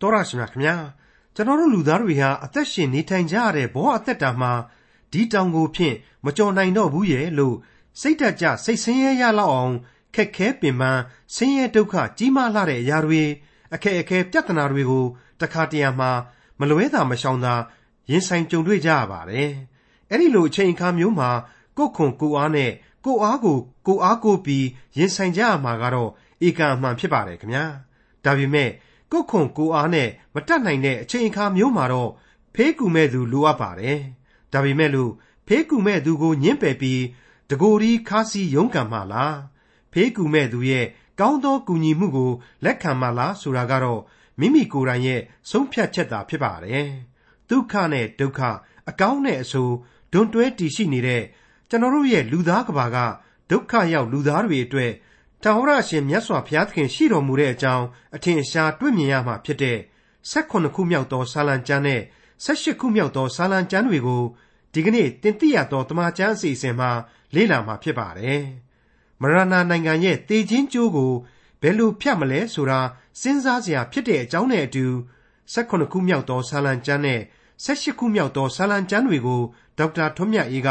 တော်ရရှိမြခင်ဗျာကျွန်တော်တို့လူသားတွေဟာအသက်ရှင်နေထိုင်ကြရတဲ့ဘဝအသက်တာမှာဒီတောင်ကိုဖြင့်မကြော်နိုင်တော့ဘူးရဲ့လို့စိတ်ဓာတ်ကြစိတ်ဆင်းရဲရလောက်အောင်ခက်ခဲပင်ပန်းဆင်းရဲဒုက္ခကြီးမားလာတဲ့အရာတွေအခက်အခဲပြဿနာတွေကိုတခါတရံမှာမလွဲတာမရှောင်တာရင်ဆိုင်ကြုံတွေ့ကြရပါတယ်အဲ့ဒီလိုအချိန်အခါမျိုးမှာကိုယ်ခွန်ကိုအားနဲ့ကိုအားကိုကိုအားကိုပြီးရင်ဆိုင်ကြရမှာကတော့ဧကံအမှန်ဖြစ်ပါတယ်ခင်ဗျာဒါပေမဲ့ ကိုယ်ခွန်ကိုအားနဲ့မတတ်နိုင်တဲ့အချိန်အခါမျိုးမှာတော့ဖေးကူမဲ့သူလိုအပ်ပါတယ်ဒါပေမဲ့လို့ဖေးကူမဲ့သူကိုညှင်းပယ်ပြီးတကိုယ်ဒီခါစီရုံးကန်မှလားဖေးကူမဲ့သူရဲ့ကောင်းသောကူညီမှုကိုလက်ခံမှလားဆိုတာကတော့မိမိကိုယ်တိုင်ရဲ့ဆုံးဖြတ်ချက်သာဖြစ်ပါတယ်ဒုက္ခနဲ့ဒုက္ခအကောင်းနဲ့အဆိုးဒွန်တွဲတည်ရှိနေတဲ့ကျွန်တော်တို့ရဲ့လူသားကဘာကဒုက္ခရောက်လူသားတွေအတွက် ထာဝရရှင်မြတ်စွာဘုရားသခင်ရှိတော်မူတဲ့အကြောင်းအထင်ရှားတွေ့မြင်ရမှာဖြစ်တဲ့16ခုမြောက်သောစာလံကျမ်းနဲ့18ခုမြောက်သောစာလံကျမ်းတွေကိုဒီကနေ့တင်ပြရသောတမန်ကျမ်းအစီအစဉ်မှာလေ့လာမှာဖြစ်ပါတယ်။မရဏနိုင်ငံရဲ့တေခြင်းကျိုးကိုဘယ်လိုဖြတ်မလဲဆိုတာစဉ်းစားစရာဖြစ်တဲ့အကြောင်းနဲ့အတူ18ခုမြောက်သောစာလံကျမ်းနဲ့18ခုမြောက်သောစာလံကျမ်းတွေကိုဒေါက်တာထွန်းမြတ်အေးက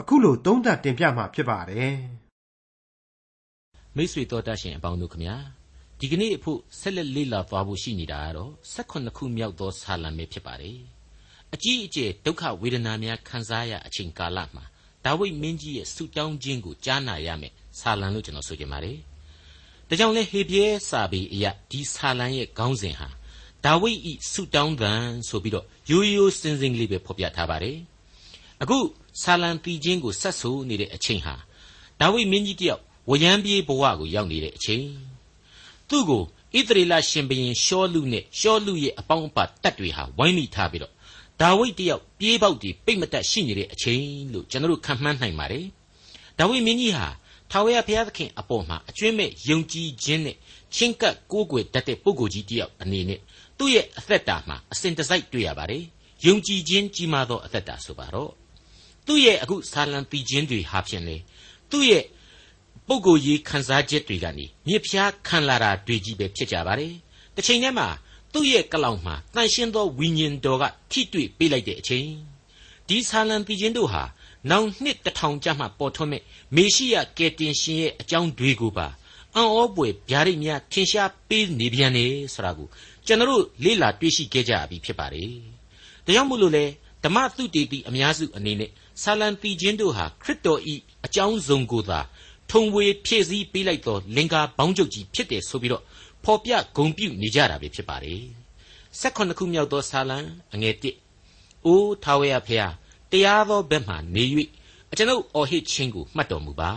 အခုလိုသုံးသပ်တင်ပြမှာဖြစ်ပါတယ် မိတ်ဆွေတော်တတ်ရှင်အပေါင်းတို့ခမညာဒီကနေ့အဖို့ဆက်လက်လေ့လာသွားဖို့ရှိနေတာကတော့16ခုမြောက်သောဆာလံပဲဖြစ်ပါတယ်အကြီးအကျယ်ဒုက္ခဝေဒနာများခံစားရအချိန်ကာလမှာဒါဝိဒ်မင်းကြီးရဲ့ဆုတောင်းခြင်းကိုကြားနာရမယ်ဆာလံလို့ကျွန်တော်ဆိုချင်ပါတယ်ဒါကြောင့်လဲဟေပြဲစာပေအရာဒီဆာလံရဲ့ခေါင်းစဉ်ဟာဒါဝိဒ်ဤဆုတောင်းသံဆိုပြီးတော့ရိုးရိုးစင်စင်လေးပဲဖော်ပြထားပါတယ်အခုဆာလံတီချင်းကိုဆက်ဆိုနေတဲ့အချိန်ဟာဒါဝိဒ်မင်းကြီးတယောက် ဝရမ်းပြေးဘဝကိုရောက်နေတဲ့အချိန်သူ့ကိုဣသရေလရှင်ဘရင်ရှောလူနဲ့ရှောလူရဲ့အပေါင်းအပါတပ်တွေဟာဝိုင်းမိထားပြီးတော့ဒါဝိဒ်တယောက်ပြေးပေါက်တီပိတ်မတက်ရှိနေတဲ့အချိန်လို့ကျွန်တော်တို့ခံမှန်းနိုင်ပါတယ်ဒါဝိဒ်မင်းကြီးဟာထာဝရဘုရားသခင်အပေါ်မှာအကျွင့်မဲ့ယုံကြည်ခြင်းနဲ့ချင်းကပ်ကိုးကွယ်တတ်တဲ့ပုဂ္ဂိုလ်ကြီးတယောက်အနေနဲ့သူ့ရဲ့အသက်တာမှာအစဉ်တစိုက်တွေ့ရပါတယ်ယုံကြည်ခြင်းကြီးမားသောအသက်တာဆိုပါတော့သူ့ရဲ့အခုဆာလံပီခြင်းတွေဟာဖြင့်လေသူ့ရဲ့ ပုဂ္ဂိုလ်ရေးခံစားချက်တွေကနေမြစ်ဖျားခံလာတာတွေကြီးပဲဖြစ်ကြပါတယ်။တစ်ချိန်တည်းမှာသူ့ရဲ့ကလောင်မှာတန်ရှင်းသောဝိညာဉ်တော်ကထိတွေ့ပေးလိုက်တဲ့အချိန်ဒီဆာလံပီခြင်းတို့ဟာနောင်နှစ်တထောင်ကြာမှပေါ်ထွန်းမဲ့မေရှိယကယ်တင်ရှင်ရဲ့အကြောင်းတွေကိုပါအံ့ဩပွေဗျာဒိတ်များထင်ရှားပေးနေပြန်နေဆိုတာကိုကျွန်တော်လေ့လာတွေ့ရှိခဲ့ကြပြီဖြစ်ပါတယ်။ဒါကြောင့်မို့လို့လေဓမ္မသုတေတိအများစုအနေနဲ့ဆာလံပီခြင်းတို့ဟာခရစ်တော်ဤအကြောင်းစုံကိုသာ ထုံဝေဖြည့်ဆည်းပေးလိုက်သောလင်္ကာဘောင်းကျုပ်ကြီးဖြစ်တယ်ဆိုပြီးတော့ဖော်ပြဂုံပြုနေကြတာပဲဖြစ်ပါတယ်။၁၈ခုမြောက်သောဆာလံအငယ်၁အိုးထာဝရဖျားတရားသောဘက်မှနေ၍အကျွန်ုပ်အော်ဟစ်ခြင်းကိုမှတ်တော်မူပါ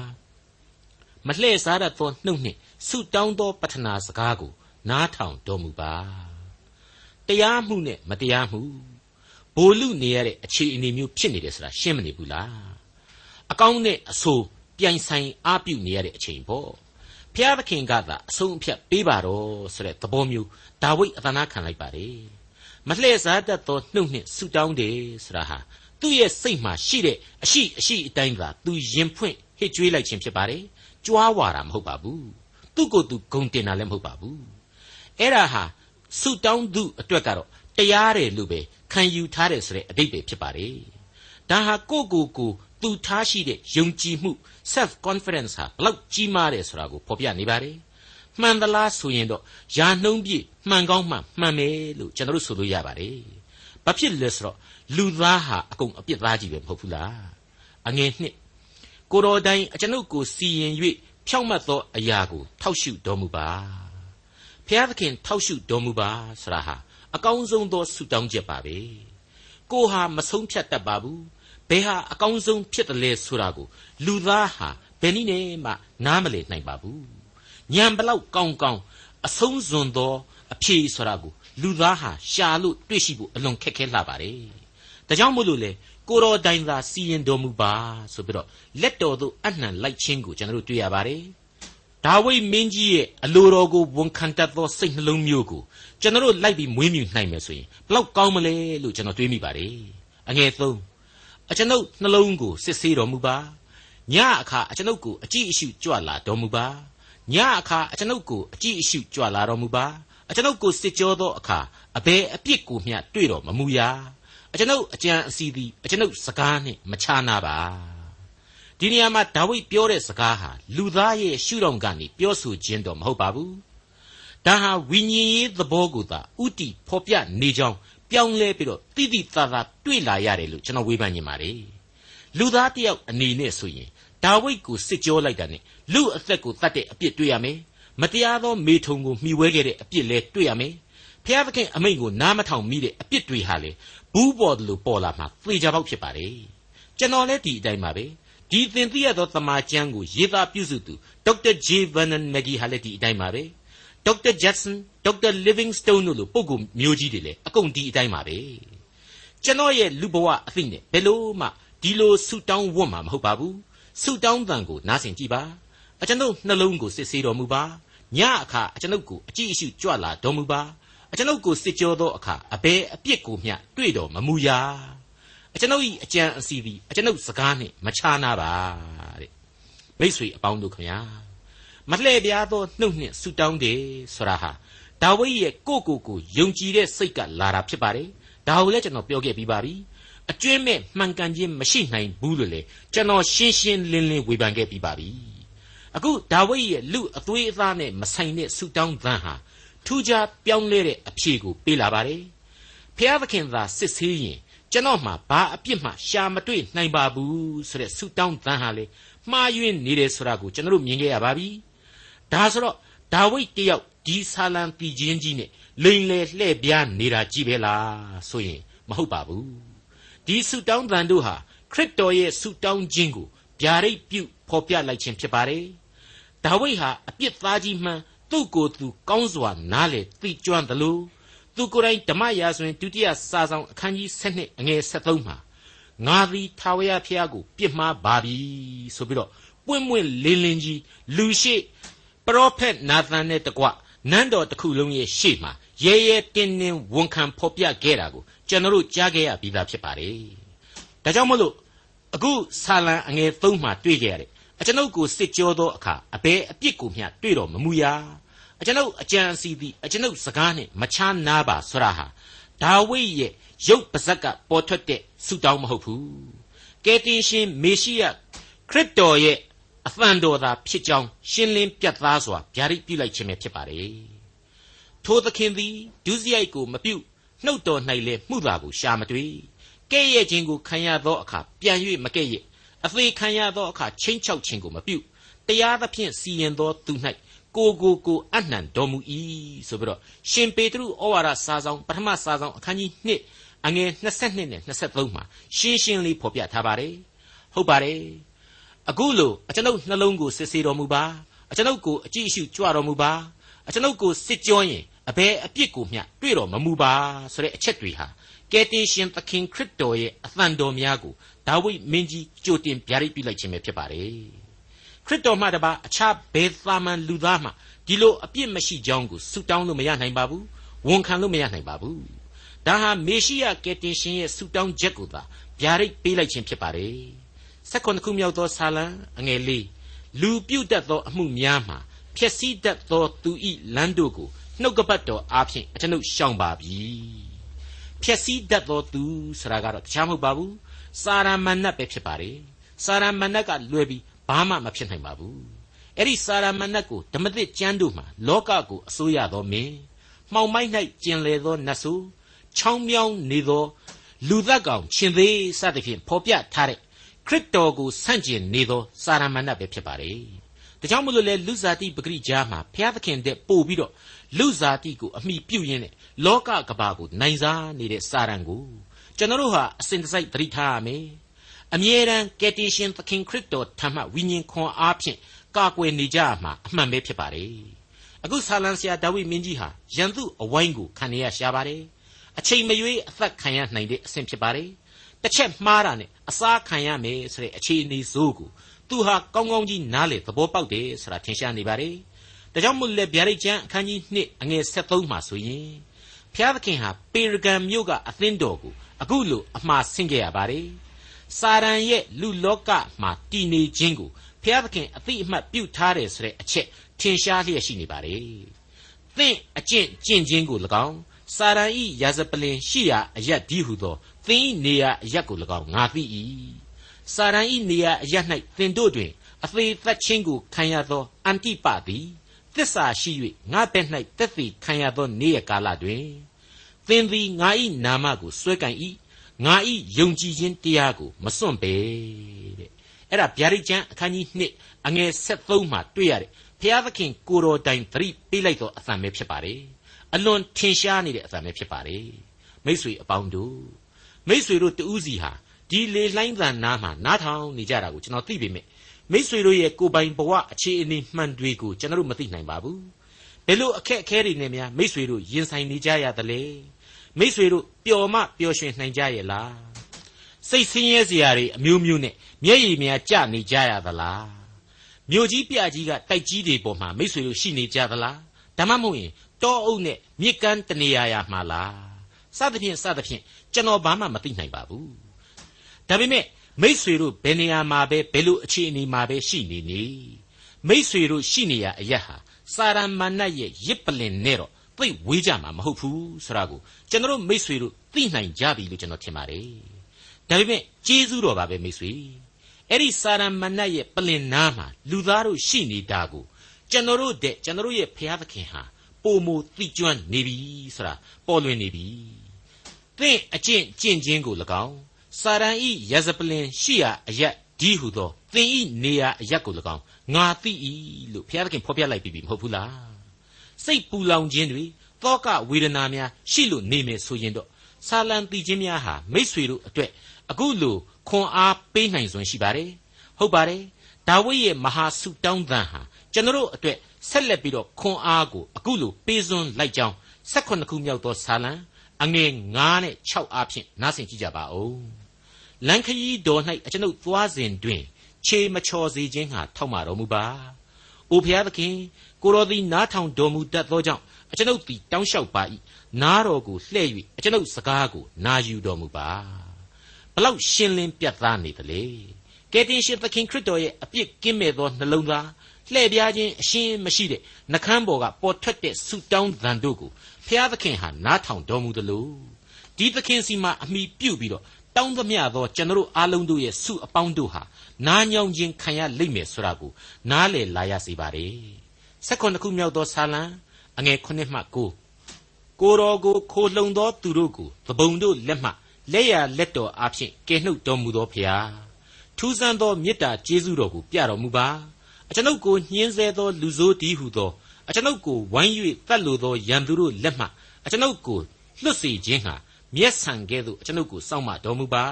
။မလှည့်စားတတ်သောနှုတ်နှင့်ဆုတောင်းသောပတ္ထနာစကားကို နားထောင်တော်မူပါ။တရားမှုနဲ့မတရားမှုဘိုလ်လူနေရတဲ့အခြေအနေမျိုးဖြစ်နေတယ်ဆိုတာရှင်းမနေဘူးလား။အကောင်းနဲ့အဆိုး ပြိုင်ဆိုင်အားပြုနေရတဲ့အချိန်ပေါ့ဘုရားသခင်ကသာအဆုံးအဖြတ်ပေးပါတော့ဆိုတဲ့သဘောမျိုးဒါဝိဒ်အသနာခံလိုက်ပါတယ်မလှည့်စားတတ်သောနှုတ်နှင့်ဆူတောင်းတယ်ဆိုတာဟာသူ့ရဲ့စိတ်မှာရှိတဲ့အရှိအရှိအတိုင်းသာသူရင်ဖွင့်ဟစ်ကြွေးလိုက်ခြင်းဖြစ်ပါတယ်ကြွားဝါတာမဟုတ်ပါဘူးသူ့ကိုယ်သူဂုံတင်တာလည်းမဟုတ်ပါဘူးအဲ့ဒါဟာဆူတောင်းသူအတွက်ကတော့တရားတယ်လို့ပဲခံယူထားတယ်ဆိုတဲ့အဓိပ္ပာယ်ဖြစ်ပါတယ်ဒါဟာကိုယ့်ကိုယ်ကိုသူထားရှိတဲ့ယုံကြည်မှု self confidence ဟာဘလောက်ကြီးမားတယ်ဆိုတာကိုဖော်ပြနေပါတယ်မှန်သလားဆိုရင်တော့ယာနှုံးပြည့်မှန်ကောင်းမှမှန်မယ်လို့ကျွန်တော်တို့ဆိုလို့ရပါတယ်ဘာဖြစ်လဲဆိုတော့လူသားဟာအကုန်အပြစ်သားကြီးပဲမဟုတ်ဘူးလားအငယ်နှစ်ကိုတော်တိုင်အကျွန်ုပ်ကိုစီရင်၍ဖြောက်မတ်သောအရာကို ထောက်ရှုတော်မူပါဖျားသခင်ထောက်ရှုတော်မူပါဆိုတာဟာအကောင်းဆုံးသောဆုတောင်းချက်ပါပဲကိုဟာမဆုံးဖြတ်တတ်ပါဘူး ဘယ်ဟာအကောင်းဆုံးဖြစ်တယ်လဲဆိုတာကိုလူသားဟာဘယ်နည်းနဲ့မှနားမလည်နိုင်ပါဘူးညံဘလောက်ကောင်းကောင်းအဆုံးစွန်သောအဖြေဆိုတာကိုလူသားဟာရှာလို့တွေ့ရှိဖို့အလွန်ခက်ခဲလှပါတယ်ဒါကြောင့်မို့လို့လေကိုတော်တိုင်သာစီရင်တော်မူပါဆိုပြီးတော့လက်တော်သို့အနှံလိုက်ခြင်းကိုကျွန်တော်တို့တွေ့ရပါတယ်ဒါဝိဒ်မင်းကြီးရဲ့အလိုတော်ကိုဝန်ခံတတ်သောစိတ်နှလုံးမျိုးကိုကျွန်တော်တို့လိုက်ပြီးမွေးမြူနိုင်မယ်ဆိုရင်ဘလောက်ကောင်းမလဲလို့ကျွန်တော်တွေးမိပါတယ်အငယ်သုံး အကျွန်ုပ်နှလုံးကိုစစ်ဆေးတော်မူပါညအခါအကျွန်ုပ်ကိုအကြည့်အရှုကြွလာတော်မူပါညအခါအကျွန်ုပ်ကိုအကြည့်အရှုကြွလာတော်မူပါအကျွန်ုပ်ကိုစစ်ကြောသောအခါအဘယ်အပြစ်ကိုမျှတွေ့တော်မမူရာအကျွန်ုပ်အကြံအစီသည်အကျွန်ုပ်စကားနှင့်မခြားနာပါဒီနေရာမှာဒါဝိဒ်ပြောတဲ့စကားဟာလူသားရဲ့ရှုထောင့်ကနေပြောဆိုခြင်းတော့မဟုတ်ပါဘူးဒါဟာဝိညာဉ်ရေးသဘောကိုသာဥတီဖော်ပြနေကြောင်း ပြောင်းလဲပြီးတော့တိတိသာသာတွေ့လာရတယ်လို့ကျွန်တော်ဝေဖန်နေပါတယ်လူသားတယောက်အနေနဲ့ဆိုရင်ဒါဝိဒ်ကိုစစ်ကြောလိုက်တာနဲ့လူအသက်ကိုတတ်တဲ့အပြစ်တွေ့ရမယ်မတရားသောမေထုံကိုမှီဝဲခဲ့တဲ့အပြစ်လဲတွေ့ရမယ်ဖျားသခင်အမိန့်ကိုနားမထောင်မိတဲ့အပြစ်တွေဟာလေဘူးပေါ်တယ်လို့ပေါ်လာမှာသေချာပေါက်ဖြစ်ပါတယ်ကျွန်တော်လည်းဒီအတိုင်းပါပဲဒီသင်သိရသောတမန်ကျမ်းကိုရေးသားပြုစုသူဒေါက်တာဂျေဗန်နန်မက်ဂီဟာလည်းဒီအတိုင်းပါပဲ ဒေါက်တာဂျက်ဆန်ဒေါက်တာလီဗင်းစတုန်းတို့လိုပုဂ္ဂိုလ်မျိုးကြီးတွေလည်းအကုန်ဒီအတိုင်းပါပဲကျွန်တော်ရဲ့လူဘဝအသိနဲ့ဘယ်လို့မှဒီလိုဆူတောင်းဝတ်မှာမဟုတ်ပါဘူးဆူတောင်းတန်ကိုနားဆင်ကြည့်ပါအကျွန်ုပ်နှလုံးကိုစစ်ဆေးတော်မူပါညအခါအကျွန်ုပ်ကိုအကြည့်အရှုကြွလာတော်မူပါအကျွန်ုပ်ကိုစစ်ကြောသောအခါအဘယ်အပြစ်ကိုမျှတွေ့တော်မမူရာအကျွန်ုပ်၏အကြံအစီသည်အကျွန်ုပ်စကားနှင့်မခြားနာပါတဲ့မိษွေအပေါင်းတို့ခင်ဗျာ မလှည့်ပြားသောနှုတ်နှင့်ဆူတောင်းတယ်ဆိုတာဟာဒါဝိဒ်ရဲ့ကိုကိုကိုယုံကြည်တဲ့စိတ်ကလာတာဖြစ်ပါတယ်ဒါကိုလည်းကျွန်တော်ပြောခဲ့ပြီးပါပြီအကျွင်းမဲ့မှန်ကန်ခြင်းမရှိနိုင်ဘူးလို့လေကျွန်တော်ရှင်းရှင်းလင်းလင်းဝေဖန်ခဲ့ပြီးပါပြီအခုဒါဝိဒ်ရဲ့လူအသွေးအသားနဲ့မဆိုင်တဲ့ဆူတောင်းသံဟာထူးခြားပြောင်းလဲတဲ့အဖြေကိုပေးလာပါတယ်ဖျားသခင်သာစစ်ဆေးရင်ကျွန်တော်မှဘာအပြစ်မှရှာမတွေ့နိုင်ပါဘူးဆိုတဲ့ဆူတောင်းသံဟာလေမှားယွင်းနေတယ်ဆိုတာကိုကျွန်တော်တို့မြင်ခဲ့ရပါပြီ ဒါဆိုတော့ဒါဝိဒ်တယောက်ဒီဆာလံတီချင်းကြီးနဲ့လိန်လေလှဲ့ပြားနေတာကြည့်ပဲလားဆိုရင်မဟုတ်ပါဘူးဒီဆူတောင်းသံတို့ဟာခရစ်တော်ရဲ့ဆူတောင်းခြင်းကိုဗျာဒိတ်ပြုဖော်ပြလိုက်ခြင်းဖြစ်ပါတယ်ဒါဝိဒ်ဟာအပြစ်သားကြီးမှန်သူ့ကိုယ်သူကောင်းစွာနားလေသိကျွမ်းတယ်လို့သူကိုယ်တိုင်ဓမ္မရာဇဝင်ဒုတိယစာဆောင်အခန်းကြီး7အငယ်73မှာငါသည်ထာဝရဘုရားကိုပြစ်မှားပါပြီဆိုပြီးတော့ပွင့်ပွင့်လင်းလင်းကြီးလူရှိ ပရောဖက်နာသန်နဲ့တကွနန်းတော်တစ်ခုလုံးရဲ့ရှေ့မှာရဲရဲတင်းတင်းဝန်ခံဖော်ပြခဲ့တာကိုကျွန်တော်တို့ကြားခဲ့ရပြီးသားဖြစ်ပါတယ်။ဒါကြောင့်မလို့အခုဆာလံအငယ်3မှာတွေ့ကြရတယ်။အကျွန်ုပ်ကိုစစ်ကြောသောအခါအဘယ်အပြစ်ကိုမျှတွေ့တော်မမူရာအကျွန်ုပ်အကြံအစီသည်အကျွန်ုပ်စကားနဲ့မချားနာပါဆရာဟာဒါဝိဒ်ရဲ့ရုပ်ပါဇက်ကပေါ်ထွက်တဲ့ဆုတောင်းမဟုတ်ဘူးကယ်တင်ရှင်မေရှိယခရစ်တော်ရဲ့ အသံတော်သာဖြစ်ကြောင်းရှင်းလင်းပြတ်သားစွာဗျာဒိတ်ပြုလိုက်ခြင်းပဲဖြစ်ပါတယ်ထိုသခင်သည်ဒုစရိုက်ကိုမပြုတ်နှုတ်တော်၌လည်းမှုသာကိုရှာမတွေ့ကဲ့ရဲ့ခြင်းကိုခံရသောအခါပြန်၍မကဲ့ရဲ့အသေးခံရသောအခါချင်းချောက်ခြင်းကိုမပြုတ်တရားသဖြင့်စီရင်သောသူ၌ကိုကိုကိုအနှံတော်မူ၏ဆိုပြီးတော့ရှင်ပေတရုဩဝါဒစာဆောင်ပထမစာဆောင်အခန်းကြီး1အငယ်22နဲ့23မှာရှင်းရှင်းလေးဖော်ပြထားပါတယ်ဟုတ်ပါတယ် အခုလိုအကျွန်ုပ်နှလုံးကိုစစ်ဆေးတော်မူပါအကျွန်ုပ်ကိုအကြည့်အရှုကြွတော်မူပါအကျွန်ုပ်ကိုစစ်ကြောရင်အဘယ်အပြစ်ကိုမျှတွေ့တော်မမူပါဆိုတဲ့အချက်တွေဟာကယ်တင်ရှင်သခင်ခရစ်တော်ရဲ့အသံတော်များကိုဒါဝိဒ်မင်းကြီးကြိုတင်ဗျာဒိတ်ပြုလိုက်ခြင်းပဲဖြစ်ပါတယ်ခရစ်တော်မှတပါအခြားဘယ်သာမန်လူသားမှဒီလိုအပြစ်မရှိကြောင်းကိုဆုတောင်းလို့မရနိုင်ပါဘူးဝန်ခံလို့မရနိုင်ပါဘူးဒါဟာမေရှိယကယ်တင်ရှင်ရဲ့ဆုတောင်းချက်ကိုသာဗျာဒိတ်ပေးလိုက်ခြင်းဖြစ်ပါတယ် ဆက်ခွန်ခုမြောက်သောဆာလံအငယ်လေးလူပြုတ်တတ်သောအမှုများမှာဖြည့်ဆည်းတတ်သောသူဤလမ်းတို့ကိုနှုတ်ကပတ်တော်အားဖြင့်အကျွန်ုပ်ရှောင်ပါပြီဖြည့်ဆည်းတတ်သောသူဆိုတာကတော့တခြားမဟုတ်ပါဘူးစာရမဏတ်ပဲဖြစ်ပါတယ်စာရမဏတ်ကလွယ်ပြီးဘာမှမဖြစ်နိုင်ပါဘူးအဲ့ဒီစာရမဏတ်ကိုဓမ္မသစ်ကျမ်းတို့မှာလောကကိုအစိုးရသောမင်းမှောင်မိုက်၌ကျင်လေသောနတ်ဆိုးချောင်းမြောင်းနေသောလူသက်ကောင်ရှင်သေးစသဖြင့်ဖော်ပြထားတဲ့ ခရစ်တော်ကိုဆန့်ကျင်နေသောစာရမဏတ်ပဲဖြစ်ပါတယ်ဒါကြောင့်မလို့လေလူဇာတိပဂရိကြားမှာဘုရားသခင်တဲ့ပို့ပြီးတော့လူဇာတိကိုအမိပြုတ်ရင်းနဲ့လောကကဘာကိုနိုင်စားနေတဲ့စာရန်ကိုကျွန်တော်တို့ဟာအစဉ်တစိုက်သတိထားရမယ်အမြဲတမ်းကယ်တင်ရှင်သခင်ခရစ်တော်ထံမှဝိညာဉ်ခွန်အားဖြင့်ကာကွယ်နေကြမှာအမှန်ပဲဖြစ်ပါတယ်အခုဆာလံဆရာဒါဝိမင်းကြီးဟာရန်သူအဝိုင်းကိုခံရရှာပါတယ်အချိန်မရွေးအသက်ခံရနိုင်တဲ့အဆင့်ဖြစ်ပါတယ် တစ်ချက်မှားတာနဲ့အစားခံရမယ်ဆိုတဲ့အခြေအနေဆိုးကိုသူဟာကောင်းကောင်းကြီးနားလေသဘောပေါက်တယ်ဆိုတာထင်ရှားနေပါတယ်ဒါကြောင့်မို့လဲဗျာဒိတ်ကျမ်းအခန်းကြီး2အငယ်73မှာဆိုရင်ဖျားသခင်ဟာပေရဂံမြို့ကအသင်းတော်ကိုအခုလိုအမှားဆင့်ခဲ့ရပါတယ်စာရန်ရဲ့လူလောကမှာတည်နေခြင်းကိုဘုရားသခင်အသိအမှတ်ပြုထားတယ်ဆိုတဲ့အချက်ထင်ရှားလျက်ရှိနေပါတယ်။တသင်အကျင့်ကျင့်ခြင်းကို၎င်း စာရန်ဤရာဇပလင်ရှိရာအရက်ဒီဟုသောသင်ဤနေရာအရက်ကို၎င်းငါသိ၏စာရန်ဤနေရာအရက်၌သင်တို့တွင်အသေးသက်ချင်းကိုခံရသောအန်တိပသည်သစ္စာရှိ၍ငါဘက်၌တက်သည်ခံရသောနေ့ရကာလတွင်သင်သည်ငါ၏နာမကိုစွဲကင်၏ငါ၏ယုံကြည်ခြင်းတရားကိုမစွန့်ပေတဲ့အဲ့ဒါဗျာဒိတ်ကျမ်းအခန်းကြီး1အငယ်73မှာတွေ့ရတယ်ဖျားသခင်ကိုတော်တိုင်သတိပေးလိုက်သောအသံပဲဖြစ်ပါတယ် အလွန်ထင်ရှားနေတဲ့အသံပဲဖြစ်ပါတယ်မိษွေအပေါင်းတို့မိษွေတို့တူးစီဟာဒီလေလှိုင်းသံနားမှာနားထောင်နေကြတာကိုကျွန်တော်သိပေမဲ့မိษွေတို့ရဲ့ကိုပိုင်ဘဝအခြေအနေမှန်တွေကိုကျွန်တော်တို့မသိနိုင်ပါဘူးဘယ်လိုအခက်အခဲတွေနဲ့များမိษွေတို့ရင်ဆိုင်နေကြရသလဲမိษွေတို့ပျော်မပျော်ရွှင်နိုင်ကြရဲ့လားစိတ်ဆင်းရဲစရာတွေအမျိုးမျိုးနဲ့မျက်ရည်များကျနေကြရသလားမြို့ကြီးပြကြီးကတိုက်ကြီးတွေပေါ်မှာမိษွေတို့ရှိနေကြသလားဒါမှမဟုတ်ရင် တောအုပ်နဲ့မြစ်ကမ်းတနေရာရာမှာလားစသဖြင့်စသဖြင့်ကျွန်တော်ဘာမှမသိနိုင်ပါဘူးဒါပေမဲ့မိษွေတို့ဘယ်နေရာမှာပဲဘယ်လိုအခြေအနေမှာပဲရှိနေနေမိษွေတို့ရှိနေရအရက်ဟာစာရမဏတ်ရဲ့ရစ်ပလင်နဲ့တော့သိဝေးကြမှာမဟုတ်ဘူးဆိုတာကိုကျွန်တော်မိษွေတို့သိနိုင်ကြပြီလို့ကျွန်တော်ထင်ပါတယ်ဒါပေမဲ့ကျေးဇူးတော်ပါပဲမိษွေအဲ့ဒီစာရမဏတ်ရဲ့ပလင်နားမှာလူသားတို့ရှိနေတာကိုကျွန်တော်တို့တဲ့ကျွန်တော်တို့ရဲ့ဘုရားသခင်ဟာ ပုံမူတိကျွမ်းနေပြီဆိုတာပေါ်လွင်နေပြီသင်အကျင့်ကျင့်ခြင်းကို၎င်းစာရန်ဤရဇပလင်ရှိရာအရက်ဒီဟုသောသင်ဤနေရာအရက်ကို၎င်းငါသိ၏လို့ဘုရားသခင်ဖော်ပြလိုက်ပြီမဟုတ်ဘူးလားစိတ်ပူလောင်ခြင်းတွေတောကဝေဒနာများရှိလို့နေမယ်ဆိုရင်တော့ဆာလံတီခြင်းများဟာမိษွေတို့အတွက်အခုလိုခွန်အားပေးနိုင်စွမ်းရှိပါတယ်ဟုတ်ပါတယ်ဒါဝိဒ်ရဲ့မဟာဆုတောင်းသံဟာကျွန်တော်တို့အတွက် ဆက်လက်ပြီးတော့ခွန်အားကိုအခုလိုပေးစွန်းလိုက်ကြောင်း16ခုမြောက်သောဆာလံအငယ်9နဲ့6အားဖြင့်နားဆင်ကြည့်ကြပါဦးလန်ခရီးတော်၌အကျွန်ုပ်သွားစဉ်တွင် ခြေမချော်စေခြင်းဟာထောက်မှတော်မူပါ။အိုဘုရားသခင်ကိုတော်သည်နားထောင်တော်မူတတ်သောကြောင့်အကျွန်ုပ်သည်တောင်းလျှောက်ပါ၏။နားတော်ကိုလှဲ့၍အကျွန်ုပ်စကားကိုနာယူတော်မူပါ။ဘလောက်ရှင်းလင်းပြတ်သားနေသလဲ။ကယ်တင်ရှင်သခင်ခရစ်တော်ရဲ့အပြစ်ကင်းမဲ့သောနှလုံးသား လှည့်ပြားခြင်းအရှင်းမရှိတဲ့နှကမ်းပေါ်ကပေါ်ထွက်တဲ့ဆုတောင်းသံတို့ကိုဖျားသခင်ဟာနားထောင်တော်မူသလိုဒီသခင်စီမှာအမိပြုတ်ပြီးတော့တောင်းသမျှသောကျွန်တော်အားလုံးတို့ရဲ့ဆုအပေါင်းတို့ဟာနားညောင်းခြင်းခံရလိမ့်မယ်ဆိုတာကိုနားလည်လာရစေပါ रे ဆက်ခွန်တစ်ခုမြောက်သောဆာလံအငယ်9မှ9ကိုတော်ကိုခိုလှုံသောသူတို့ကိုသဘုံတို့လက်မှလက်ရလက်တော်အဖျင်ကယ်နှုတ်တော်မူသောဖျားထူးဆန်းသောမေတ္တာကျေးဇူးတော်ကိုပြတော်မူပါ အကျွန်ုပ်ကိုညှင်းဆဲသောလူဆိုးတည်းဟုသောအကျွန်ုပ်ကိုဝိုင်း၍တတ်လိုသောရန်သူတို့လက်မှအကျွန်ုပ်ကိုလွတ်စေခြင်းဟာမျက်ဆန်ကဲ့သို့အကျွန်ုပ်ကိုစောင့်မတော်မူပါ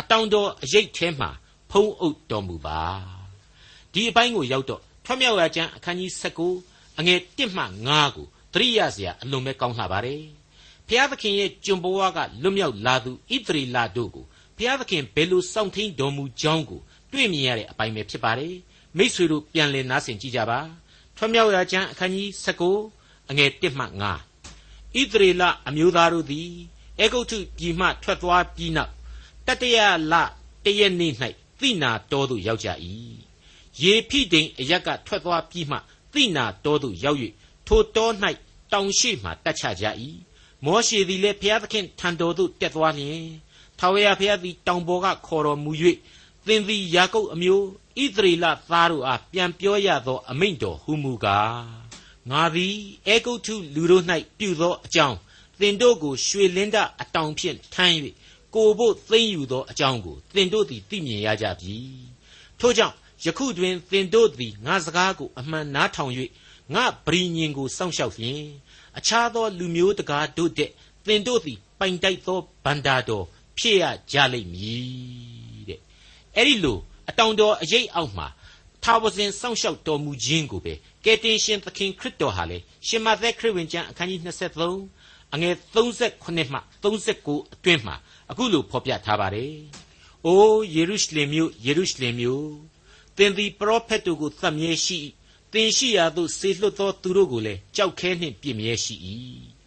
အတောင်တော်အရေးထဲမှဖုံးအုပ်တော်မူပါဒီအပိုင်းကိုရောက်တော့ထွတ်မြောက်ရာကျမ်းအခန်းကြီး19အငယ်1မှ9ကိုသတိရစရာအလွန်ပဲကောင်းလှပါတယ်ဖျားသခင်ရဲ့ကျွန်ဘဝကလွတ်မြောက်လာသူဣသရေလတို့ကိုဖျားသခင်ဘယ်လိုစောင့်ထိန်တော်မူကြောင်းကိုတွေ့မြင်ရတဲ့အပိုင်းပဲဖြစ်ပါတယ် မိษွေတို့ပြန်လည်နားဆင်ကြည့်ကြပါထွတ်မြောက်ရာကျမ်းအခန်းကြီး19အငယ်1မှ9ဣသရေလအမျိုးသားတို့သည်အေဂုတ်ထုပြည်မှထွက်သွားပြီးနောက်တတရလတရက်နေ့၌သိနာတော်သို့ရောက်ကြ၏ယေဖိဒိန်အရက်ကထွက်သွားပြီးမှသိနာတော်သို့ရောက်၍ထိုတော၌တောင်ရှိမှတတ်ချကြ၏မောရှေသည်လည်းဘုရားသခင်ထံတော်သို့တက်သွားလျင်ထာဝရဘုရားသည်တောင်ပေါ်ကခေါ်တော်မူ၍သင်သည်ယာကုပ်အမျိုး ဣသရေလသားတို့အားပြန်ပြောရသော အမိန့်တော်ဟူမူကားငါသည်အေဂုတ်ထုလူတို့၌ပြုသောအကြောင်းသင်တို့ကိုရွှေလင်းဒအတောင်ဖြင့်ထမ်း၍ကိုဖို့သိမ့်ယူသောအကြောင်းကိုသင်တို့သည်သိမြင်ရကြပြီထို့ကြောင့်ယခုတွင်သင်တို့သည်ငါစကားကိုအမှန်နားထောင်၍ငါပရိညင်ကိုစောင့်ရှောက်လျင်အခြားသောလူမျိုးတကားတို့တဲ့သင်တို့သည်ပိုင်တိုက်သောဗန္တာတော်ဖြစ်ရကြလိမ့်မည်တဲ့အဲ့ဒီလို အတောင်တော်အရေးအောက်မှာထာဝစဉ်စောင့်ရှောက်တော်မူခြင်းကိုပဲကယ်တင်ရှင်သခင်ခရစ်တော်ဟာလေရှင်မသက်ခရစ်ဝင်ကျမ်းအခန်းကြီး23အငယ်38မှ39အတွင်းမှာအခုလိုဖော်ပြထားပါတယ်။အိုးယေရုရှလင်မြို့ယေရုရှလင်မြို့သင်သည်ပရောဖက်တို့ကိုသတ်မြဲရှိသင်ရှိရာသို့ဆေလွတ်သောသူတို့ကိုလည်းကြောက်ခဲနှင့်ပြည့်မြဲရှိ၏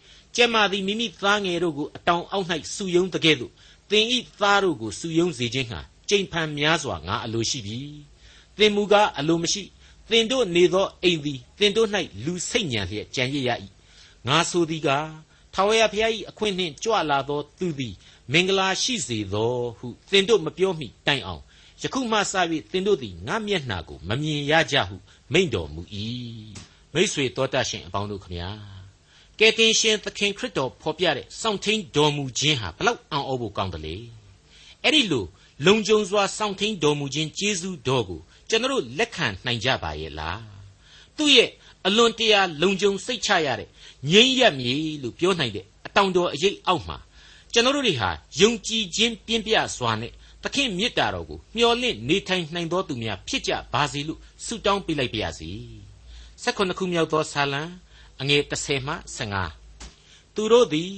။ကျမသည်မိမိသားငယ်တို့ကိုအတောင်အောက်၌စုယုံတကဲ့သို့သင်ဤသားတို့ကိုစုယုံစေခြင်းဟာ ကြိမ်ဖန်များစွာငါအလိုရှိပြီသင်မူကားအလိုမရှိသင်တို့နေသောအိမ်သည်သင်တို့၌လူစိတ်ညံလျက်ကြံရစ်ရ၏ငါဆိုသည်ကားထာဝရဘုရား၏အခွင့်နှင့်ကြွလာသောသူသည်မင်္ဂလာရှိစေသောဟုသင်တို့မပြောမိတိုင်အောင်ယခုမှစ၍သင်တို့သည်ငါမျက်နှာကိုမမြင်ရကြဟုမိန့်တော်မူ၏မိษွေတော်တတ်ရှင်အပေါင်းတို့ခမညာကယ်တင်ရှင်သခင်ခရစ်တော်ဖော်ပြတဲ့စောင့်ထိန်တော်မူခြင်းဟာဘလောက်အံ့ဩဖို့ကောင်းတယ်လေအဲ့ဒီလို လုံခြုံစွာစောင့်ထိန်တော်မူခြင်းကျေးဇူးတော်ကိုကျွန်တော်လက်ခံနိုင်ကြပါရဲ့လားသူ့ရဲ့အလွန်တရာလုံခြုံစိတ်ချရတဲ့ငြိမ်းရမြေလို့ပြောနိုင်တဲ့အတောင်တော်အရေးအောက်မှာကျွန်တော်တို့တွေဟာယုံကြည်ခြင်းပြင်းပြစွာနဲ့သခင်မေတ္တာတော်ကိုမျှော်လင့်နေထိုင်နိုင်သောသူများဖြစ်ကြပါစေလို့ဆုတောင်းပေးလိုက်ပါရစေ။၁၉ခုမြောက်သောဆာလံအငယ်30မှ15သူတို့သည်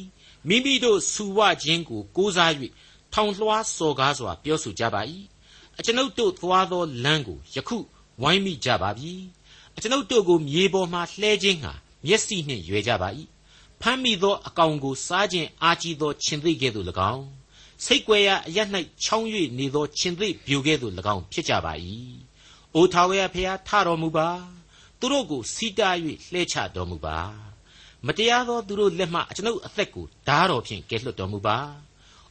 မိမိတို့စူဝခြင်းကိုကိုးစား၍ ထောင်လွှားစော်ကားစွာ ပြောဆိုကြပါ၏။အကျွန်ုပ်တို့သွားသောလမ်းကို ယခုဝိုင်းမိကြပါပြီ။အကျွန်ုပ်တို့ကို မြေပေါ်မှလှဲခြင်းဟာမျက်စိနှင့်ရွယ်ကြပါ၏ဖမ်းမိသောအကောင်ကိုစားခြင်းအာကြီးသောခြင်သိကဲ့သို့၎င်းစိတ်ွယ်ရာအရ၌ချောင်း၍နေသောခြင်သိပြိုကဲ့သို့၎င်းဖြစ်ကြပါ၏အိုထာဝရဖျားထတော်မူပါသူတို့ကိုစီးတား၍လှဲချတော်မူပါမတရားသောသူတို့လက်မှအကျွန်ုပ်အသက်ကိုဓာတော်ဖြင့်ကယ်လွတ်တော်မူပါ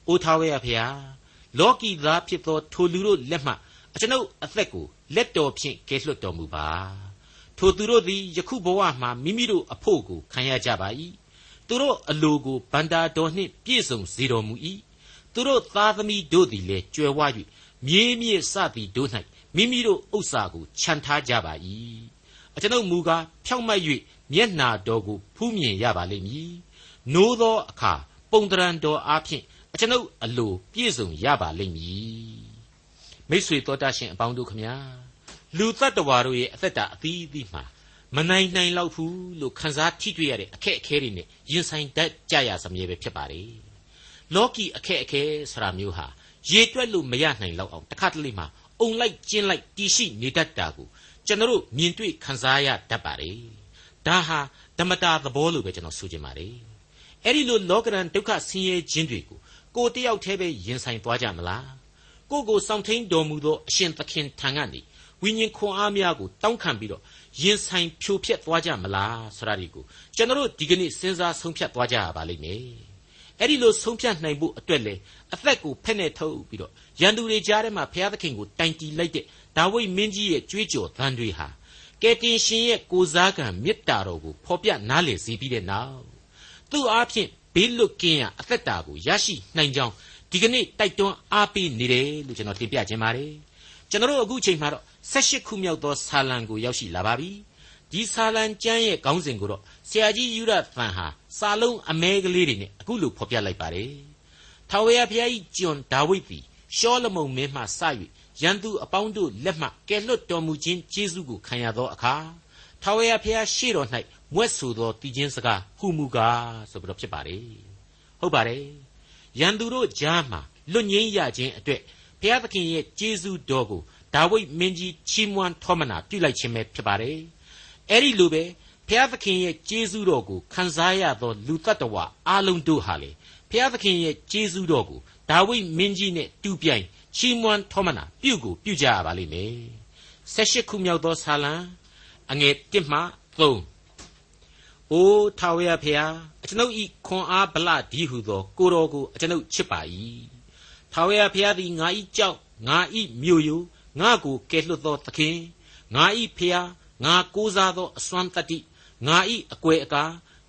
အိုထာဝရဖျားလောကီသားဖြစ်သောထိုလူတို့လက်မှအကျွန်ုပ်အသက်ကိုလက်တော်ဖြင့်ကယ်လွတ်တော်မူပါထိုသူတို့သည်ယခုဘဝမှာမိမိတို့အဖို့ကိုခံရကြပါ၏သူတို့အလိုကိုဗန္တာတော်နှင့်ပြည့်စုံစေတော်မူ၏သူတို့သားသမီးတို့သည်လည်းကြွယ်ဝ၍မြေးမြေစသည်တို့၌မိမိတို့ဥစ္စာကိုခြံထားကြပါ၏အကျွန်ုပ်မူကားဖြောင့်မတ်၍မျက်နာတော်ကိုဖူးမြင်ရပါလိမ့်မည်နိုးသောအခါပုံတရံတော်အားဖြင့် အကျွန်ုပ်အလိုပြည့်စုံရပါလိမ့်မည်မိတ်ဆွေတော်တတ်ရှင်အပေါင်းတို့ခမညာလူတ attva တို့ရဲ့အသက်တာအသီးသီးမှာမနိုင်နိုင်လောက်ဘူးလို့ခန်းစားထိတွေ့ရတဲ့အခက်အခဲတွေနဲ့ရင်ဆိုင်တတ်ကြရစမြဲပဲဖြစ်ပါတယ်။လောကီအခက်အခဲဆိုတာမျိုးဟာရေတွက်လို့မရနိုင်လောက်အောင်တစ်ခါတလေမှအုံလိုက်ကျင်းလိုက်တီရှိနေတတ်တာကိုကျွန်တော်တို့မြင်တွေ့ခန်းစားရတတ်ပါတယ်။ဒါဟာဓမ္မတာသဘောလို့ပဲကျွန်တော်ဆိုချင်ပါတယ်။အဲ့ဒီလိုလောကရန်ဒုက္ခဆင်းရဲခြင်းတွေကို ကိုတယောက်တည်းပဲရင်ဆိုင်သွားကြမလား။ကိုကိုစောင့်ထိန်တော်မူသောအရှင်သခင်ထံကနေဝိညာဉ်ခွန်အားများကိုတောင်းခံပြီးတော့ရင်ဆိုင်ဖြိုဖျက်သွားကြမလားဆိုတာဒီကိုကျွန်တော်တို့ဒီကနေ့စဉ်းစားဆုံးဖြတ်သွားကြရပါလိမ့်မယ်အဲ့ဒီလိုဆုံးဖြတ်နိုင်ဖို့အတွက်လေအသက်ကိုဖက်နဲ့ထုတ်ပြီးတော့ရန်သူတွေကြားထဲမှာဘုရားသခင်ကိုတိုင်တီလိုက်တဲ့ဒါဝိဒ်မင်းကြီးရဲ့ကြွေးကြော်သံတွေဟာကယ်တင်ရှင်ရဲ့ကိုစားကံမေတ္တာတော်ကိုဖော်ပြနားလည်စေပြီးတဲ့နောက်သူ့အားဖြင့် ဘေးလွတ်ကင်းရအသက်တာကိုရရှိနိုင်ကြောင်းဒီကနေ့တိုက်တွန်းအားပေးနေတယ်လို့ကျွန်တော်တင်ပြခြင်းပါတယ်ကျွန်တော်တို့အခုချိန်မှာတော့18ခုမြောက်သောဆာလံကိုရောက်ရှိလာပါပြီဒီဆာလံကျမ်းရဲ့ခေါင်းစဉ်ကိုတော့ဆရာကြီးယူရသန်ဟာစာလုံးအမဲကလေးတွေနဲ့အခုလိုဖော်ပြလိုက်ပါတယ်ထာဝရဘုရား၏ကျွန်ဒါဝိဒ်သည်ရှောလမုန်မင်းမှစ၍ရန်သူအပေါင်းတို့လက်မှကယ်လွတ်တော်မူခြင်းကျေးဇူးကိုခံရသောအခါ ထာဝရဘုရားရှေ့တော်၌မွဲ့ဆိုသောတည်ခြင်းစကားဟုမူကားဆိုပြီးတော့ဖြစ်ပါတယ်ဟုတ်ပါတယ်ရန်သူတို့ကြားမှာလွတ်ငင်းရခြင်းအတွက်ဘုရားသခင်ရဲ့ကျေးဇူးတော်ကိုဒါဝိဒ်မင်းကြီးချီးမွမ်းထောမနာပြုလိုက်ခြင်းပဲဖြစ်ပါတယ်။အဲဒီလိုပဲဘုရားသခင်ရဲ့ကျေးဇူးတော်ကိုခံစားရသောလူတ attva အားလုံးတို့ဟာလေဘုရားသခင်ရဲ့ကျေးဇူးတော်ကိုဒါဝိဒ်မင်းကြီးနဲ့တူပြိုင်ချီးမွမ်းထောမနာပြုကိုပြုကြရပါလိမ့်မယ်။၁၈ခုမြောက်သောဆာလံ အငယ်1မှ3အိုထာဝရဖျားအကျွန်ုပ်ဤခွန်အားဗလဒီဟုသော ကိုတော်ကိုအကျွန်ုပ်ချစ်ပါ၏ထာဝရဖျားသည်ငါဤကြောက်ငါဤမြို့ယိုငါကိုကယ်လွတ်သောသခင်ငါဤဖျားငါကိုးစားသောအစွမ်းတတ္တိငါဤအကွယ်အကာ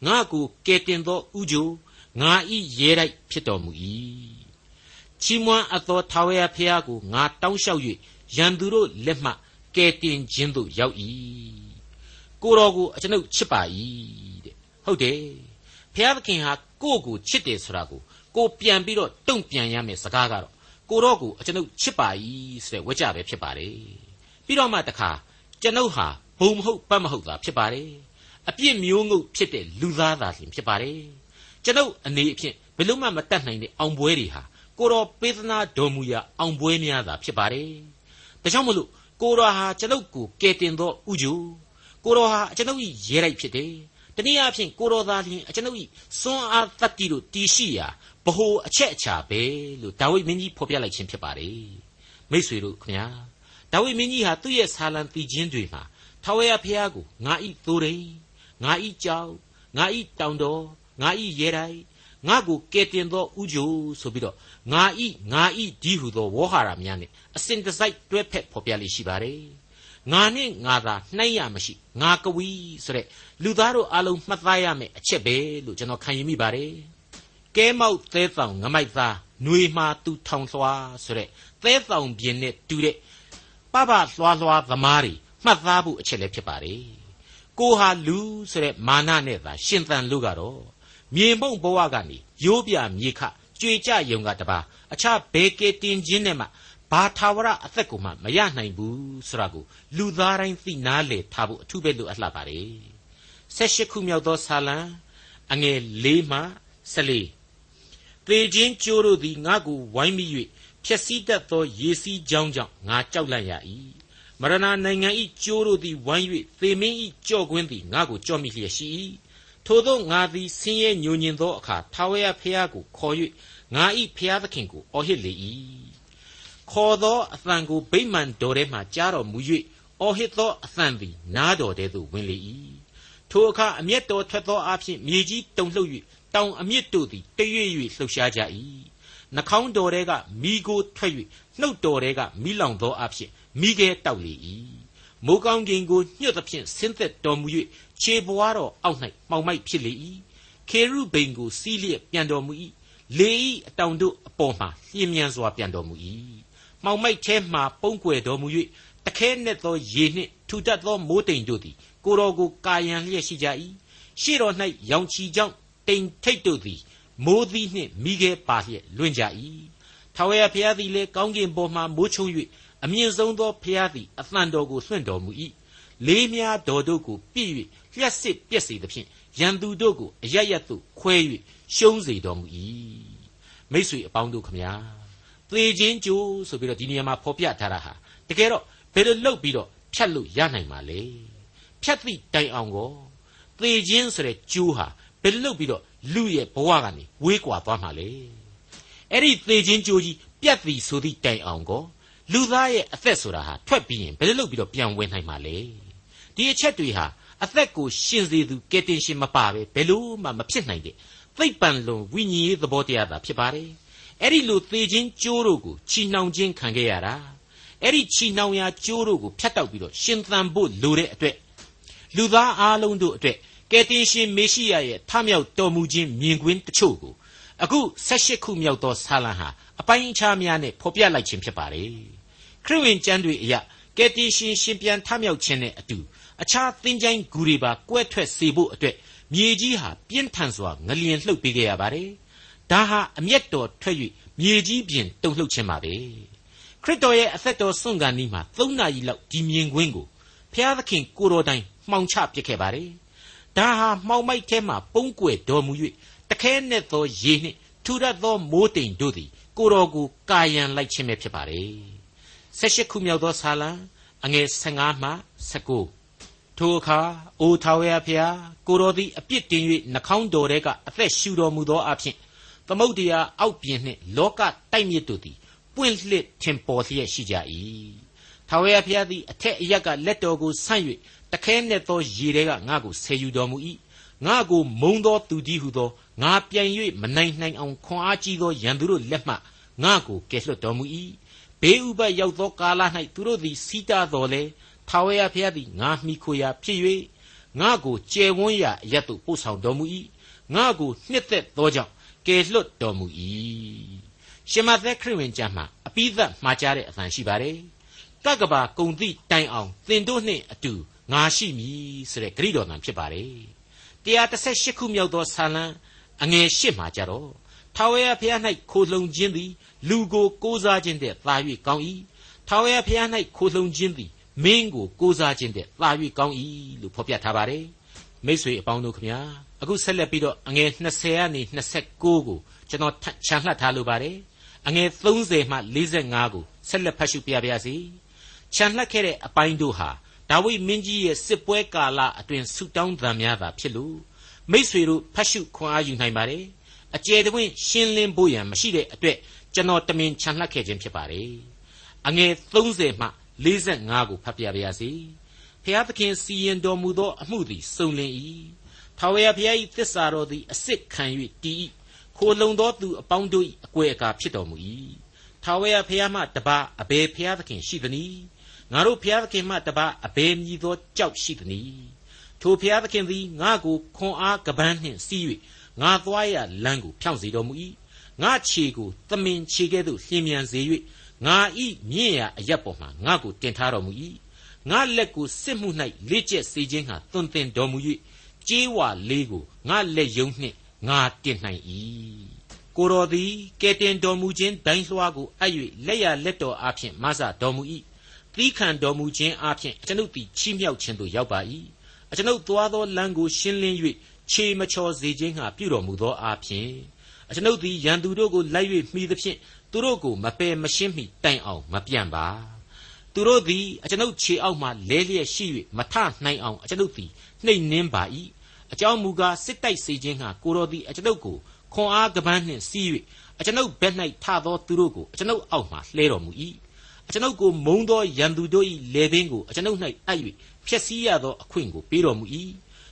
ငါကိုကယ်တင်သောဥကြိုငါဤရဲတိုက်ဖြစ်တော်မူ၏ချီးမွမ်းအပ်သောထာဝရဘုရားကိုငါတောင်းလျှောက်၍ရန်သူတို့လက်မှကယ်တင်ခြင်းသို့ရောက်၏ ကိုတော်ကိုအကျွန်ုပ်ချစ်ပါ၏တဲ့ဟုတ်တယ်ဘုရားသခင်ဟာကိုယ့်ကိုချစ်တယ်ဆိုတာကိုကိုပြန်ပြီးတော့တုံ့ပြန်ရမယ်စကားကတော့ကိုတော့ကိုအကျွန်ုပ်ချစ်ပါ၏ဆိုတဲ့ဝကြပဲဖြစ်ပါတယ်ပြီးတော့မှတခါကျွန်ုပ်ဟာဘုံမဟုတ်ပတ်မဟုတ်တာဖြစ်ပါတယ်အပြစ်မျိုးငုတ်ဖြစ်တဲ့လူသားသာလျှင်ဖြစ်ပါတယ်ကျွန်ုပ်အနေအဖြင့်ဘယ်လို့မှမတတ်နိုင်တဲ့အောင်ပွဲတွေဟာကိုတော်ပေးသနာတော်မူရာအောင်ပွဲများသာဖြစ်ပါတယ်ဒါကြောင့်မလို့ကိုတော်ဟာကျွန်ုပ်ကိုကယ်တင်သောဥကြို ကိုတော်ဟာကျွန်ုပ်၏ရဲလိုက်ဖြစ်တယ်တနည်းအားဖြင့်ကိုတော်သားလျှင်ကျွန်ုပ်၏စွမ်းအားတတ္တိတို့တည်ရှိရာဘ ਹੁ အချက်အချာပဲလို့ဒါဝိဒ်မင်းကြီးဖော်ပြလိုက်ခြင်းဖြစ်ပါတယ်မိษွေတို့ခင်ဗျာဒါဝိဒ်မင်းကြီးဟာသူ့ရဲ့ဆာလံတည်ခြင်းတွေမှာထာဝရဘုရားကိုငါဤသိုးရိန်ငါဤကြောက်ငါဤတောင်တော်ငါဤရဲတိုင်းငါကိုကဲတင်သောဥကြိုဆိုပြီးတော့ငါဤငါဤဒီဟုသောဝေါဟာရများနဲ့အစဉ်တစိုက်တွဲဖက်ဖော်ပြလိရှိပါတယ် ငါနဲ့ငါသာနှိုင်းရမရှိငါကဝီဆိုတဲ့လူသားတို့အလုံးမှတ်သားရမယ်အချက်ပဲလို့ကျွန်တော်ခံယူမိပါတယ်ကဲမောက်သဲဆောင်ငမိုက်သားຫນွေမှာသူထောင်လွှာဆိုတဲ့သဲဆောင်ပြင်းနဲ့တူတဲ့ပပလွှာလွှာသမားတွေမှတ်သားဖို့အချက်လည်းဖြစ်ပါတယ်ကိုဟာလူဆိုတဲ့မာနနဲ့သာရှင်သန်လို့ကတော့မြေမုံဘဝကနေရိုးပြမြေခကြွေကြယုံကတပါအခြားဘဲကေတင်ချင်းနဲ့မှ ဘာသာဝရအသက်ကိုမှမရနိုင်ဘူးဆိုတာကိုလူသားတိုင်းသိနာလေထားဖို့အထူးပဲလိုအပ်လာပါတယ်၁၈ခုမြောက်သောဆာလံအငယ်၄မှ၁၄သေခြင်းကြိုးတို့သည်ငါ့ကိုဝိုင်းမိ၍ဖြက်စီးတတ်သောရေစီးကြောင်းကြောင့်ငါကြောက်လန့်ရ၏မရဏနိုင်ငံဤကြိုးတို့သည်ဝိုင်း၍သေမင်းဤကြော့ကွင်းသည်ငါ့ကိုကြော့မိလျက်ရှိ၏ထို့သောငါသည်ဆင်းရဲညိုညင်သောအခါထာဝရဘုရားကိုခေါ်၍ငါဤဘုရားသခင်ကိုအော်ဟစ်လေ၏ ခေါ်သောအသံကိုဗိမာန်တော်ထဲမှကြားတော်မူ၍အော်ဟစ်သောအသံသည်နားတော်ထဲသို့ဝင်လေ၏ထိုအခါအမျက်တော်ထွက်သောအဖြစ်မြေကြီးတုန်လှုပ်၍တောင်အမြစ်တို့သည်တရွေ့၍လှုပ်ရှားကြ၏နှာခေါင်းတော်ထဲကမိကိုထွက်၍နှုတ်တော်ထဲကမိလောင်သောအဖြစ်မိခဲတောက်လေ၏မိုးကောင်းကင်ကိုညှတ်သဖြင့်ဆင်းသက်တော်မူ၍ခြေပွားတော်အောက်၌မှောင်မိုက်ဖြစ်လေ၏ခေရုဗိန်ကိုစီးလျက်ပြန်တော်မူ၏လေဤအတောင်တို့အပေါ်မှလျင်မြန်စွာပြန်တော်မူ၏ မှောင်မိုက်ထဲမှပုန်းကွယ်တော်မူ၍တခဲနဲ့သောရေနှင့်ထူတတ်သောမိုးတိမ်တို့သည်ကိုတော်ကိုကာယံလျက်ရှိကြ၏ရှေ့တော်၌ရောင်ချီကြောင့်တိမ်ထိတ်တို့သည်မိုးသီးနှင့်မိခဲပါလျက်လွင့်ကြ၏ထာဝရဘုရားသည်လည်းကောင်းကင်ပေါ်မှမိုးချုံ၍အမြင့်ဆုံးသောဘုရားသည်အသံတော်ကိုလွှင့်တော်မူ၏လေးများတော်တို့ကိုပြည့်၍လျှက်စစ်ပြက်စေသဖြင့်ရန်သူတို့ကိုအရရတ်သို့ခွဲ၍ရှုံးစေတော်မူ၏မိတ်ဆွေအပေါင်းတို့ခမညာ သေခြင်းကြိုးဆိုပြီးတော့ဒီနေရာမှာဖော်ပြထားတာဟာတကယ်တော့ဘယ်လိုလုပ်ပြီးတော့ဖြတ်လို့ရနိုင်မှာလဲဖြတ်သည့်တိုင်အောင်ကိုသေခြင်းဆိုတဲ့ကြိုးဟာဘယ်လိုလုပ်ပြီးတော့လူရဲ့ဘဝကနေဝေးကွာသွားမှာလဲအဲ့ဒီသေခြင်းကြိုးကြီးပြတ်သည်ဆိုသည့်တိုင်အောင်ကိုလူသားရဲ့အသက်ဆိုတာဟာထွက်ပြီးရင်ဘယ်လိုလုပ်ပြီးတော့ပြန်ဝင်နိုင်မှာလဲဒီအချက်တွေဟာအသက်ကိုရှင်စေသူကယ်တင်ရှင်မပါပဲဘယ်လို့မှမဖြစ်နိုင်တဲ့သိပ်ပံလွန်ဝိညာဉ်ရေးသဘောတရားသာဖြစ်ပါတယ် အဲ့ဒီလိုသေခြင်းကြိုးတို့ကိုချီနှောင်ခြင်းခံခဲ့ရတာအဲ့ဒီချီနှောင်ရာကြိုးတို့ကိုဖြတ်တောက်ပြီးတော့ရှင်သန်ဖို့လိုတဲ့အတွက်လူသားအားလုံးတို့အတွက်ကယ်တင်ရှင်မေရှိယရဲ့ထမြောက်တော်မူခြင်းမြင်ကွင်းတချို့ကိုအခု16ခုမြောက်သောဆာလံဟာအပိုင်းအခြားများနဲ့ဖော်ပြလိုက်ခြင်းဖြစ်ပါတယ်ခရစ်ဝင်ကျမ်းတွေအရကယ်တင်ရှင်ရှင်ပြန်ထမြောက်ခြင်းနဲ့အတူအခြားသင်္ချိုင်းဂူတွေပါကွဲထွက်စေဖို့အတွက်မြေကြီးဟာပြင်းထန်စွာငလျင်လှုပ်ပေးခဲ့ရပါတယ် ဒါဟာအမျက်တော်ထွက်၍မြေကြီးပြင်တုန်လှုပ်ခြင်းပါပဲခရစ်တော်ရဲ့အသက်တော်ဆုံးကန်ဤမှာ၃နာရီလောက်ဒီမြင်ကွင်းကိုဖျားသခင်ကိုတော်တိုင်မှောင်ချပစ်ခဲ့ပါတယ်ဒါဟာမှောင်မိုက်ထဲမှာပုံကွယ်တော်မူ၍တခဲနဲ့သောရေနှင့်ထူရသောမိုးတိမ်တို့သည်ကိုတော်ကိုကာယံလိုက်ခြင်းပဲဖြစ်ပါတယ်၁၈ခုမြောက်သောဆာလံအငယ်15မှ19ထိုအခါအိုထာဝရဖျားကိုတော်သည်အပြစ်တင်၍နှကောင်းတော်တဲကအသက်ရှူတော်မူသောအဖြစ် သမုတ်တရားအောက်ပြင်နှင့်လောကတိုက်မြစ်တို့သည်ပွင့်လှစ်ထင်ပေါ်လျက်ရှိကြ၏ထာဝရဘုရားသည်အထက်အရက်ကလက်တော်ကိုဆန့်၍တခဲနဲ့သောရေထဲကငါ့ကိုဆယ်ယူတော်မူ၏ငါ့ကိုမုံသောသူကြီးဟုသောငါပြန်၍မနိုင်နိုင်အောင်ခွန်အားကြီးသောရန်သူတို့လက်မှငါ့ကိုကယ်လွှတ်တော်မူ၏ဘေးဥပတ်ရောက်သောကာလ၌သူတို့သည်စီးတားတော်လေထာဝရဘုရားသည်ငါမိခိုရာဖြစ်၍ငါ့ကိုကျယ်ဝန်းရာအရတ်သို့ပို့ဆောင်တော်မူ၏ငါ့ကိုနှစ်သက်သောကြောင့် ကယ်လွတ်တော်မူ၏ရှင်မသက်ခရစ်ဝင်ကျမ်းမှာအပိသက်မှားကြတဲ့အသံရှိပါတယ်ကကဘာကုံတိတိုင်အောင်သင်တို့နှင့်အတူငါရှိမည်ဆိုတဲ့ဂရိတော်သံဖြစ်ပါတယ်138ခုမြောက်သောဆာလံအငယ်၈မှာကြတော့ထာဝရဘုရား၌ခိုလှုံခြင်းသည်လူကိုကိုးစားခြင်းတဲ့သာ၍ကောင်း၏ထာဝရဘုရား၌ခိုလှုံခြင်းသည်မင်းကိုကိုးစားခြင်းတဲ့သာ၍ကောင်း၏လို့ဖော်ပြထားပါတယ် မိษွေအပေါင်းတို့ခမညာအခုဆက်လက်ပြီးတော့အငယ်20ကနေ29ကိုကျွန်တော်ခြံလှပ်ထားလိုပါတယ်အငယ်30မှ45ကိုဆက်လက်ဖတ်ရှုပြပါရစေခြံလှပ်ခဲ့တဲ့အပိုင်းတို့ဟာဒါဝိမင်းကြီးရဲ့စစ်ပွဲကာလအတွင်းဆုတောင်းသံများသာဖြစ်လို့မိษွေတို့ဖတ်ရှုခွန်အားယူနိုင်ပါတယ်အကျယ်တဝင့်ရှင်းလင်းဖို့ရန်မရှိတဲ့အတွက်ကျွန်တော်တမင်ခြံလှပ်ခဲ့ခြင်းဖြစ်ပါတယ်အငယ်30မှ45ကိုဖတ်ပြပါရစေ ဖျားသခင်စီရင်တော်မူသောအမှုသည်စုံလင်၏ထာထာဝရဘုရား၏သစ္စာတော်သည်အစစ်ခံ၍တည်၏ခိုလုံသောသူအပေါင်းတို့၏အကွယ်အကာဖြစ်တော်မူ၏ထာဝရဘုရားမှတပါအဘယ်ဘုရားသခင်ရှိသနည်းငါတို့ဘုရားသခင်မှတပါအဘယ်မည်သောကြောက်ရှိသနည်းထိုဘုရားသခင်သည်ငါကိုခွန်အားကပန်းနှင့်စီး၍ငါသွားရလမ်းကိုဖြောင့်စေတော်မူ၏ငါခြေကိုသမင်ခြေကဲ့သို့လျင်မြန်စေ၍ငါဤမြင့်ရာအရက်ပေါ်မှငါကိုတင်ထားတော်မူ၏ ငါလက်ကိုစစ်မှု၌လေ့ကျက်စေခြင်းဟာသွန်သင်တော်မူ၍ကြေးဝါလေးကိုငါလက်ယုံနှင့်ငါတင်နိုင်၏ကိုတော်သည်ကဲတင်တော်မူခြင်းဒိုင်းလွှားကိုအပ်၍လက်ရလက်တော်အားဖြင့်မဆတော်မူ၏သီးခံတော်မူခြင်းအားဖြင့်ကျွန်ုပ်သည်ချီးမြှောက်ခြင်းသို့ရောက်ပါ၏အကျွန်ုပ်သွားသောလမ်းကိုရှင်းလင်း၍ခြေမချော်စေခြင်းဟာပြုတော်မူသောအားဖြင့်အကျွန်ုပ်သည်ရန်သူတို့ကိုလိုက်၍မှီသဖြင့်သူတို့ကိုမပယ်မရှင်းမိတိုင်အောင်မပြန့်ပါ သူတို့သည်အကျွန်ုပ်ခြေအောက်မှလဲလျက်ရှိ၍မထနိုင်အောင်အကျွန်ုပ်သည်နှိမ်နှင်းပါ၏အကြောင်းမူကားစစ်တိုက်စေခြင်းဟာကိုတော်သည်အကျွန်ုပ်ကိုခွန်အားကပန်းနှင့်စီး၍အကျွန်ုပ်ဘက်၌ထသောသူတို့ကိုအကျွန်ုပ်အောက်မှလှဲတော်မူ၏အကျွန်ုပ်ကိုမုံသောရန်သူတို့၏လေပင်ကိုအကျွန်ုပ်၌အပ်၍ဖျက်ဆီးရသောအခွင့်ကိုပေးတော်မူ၏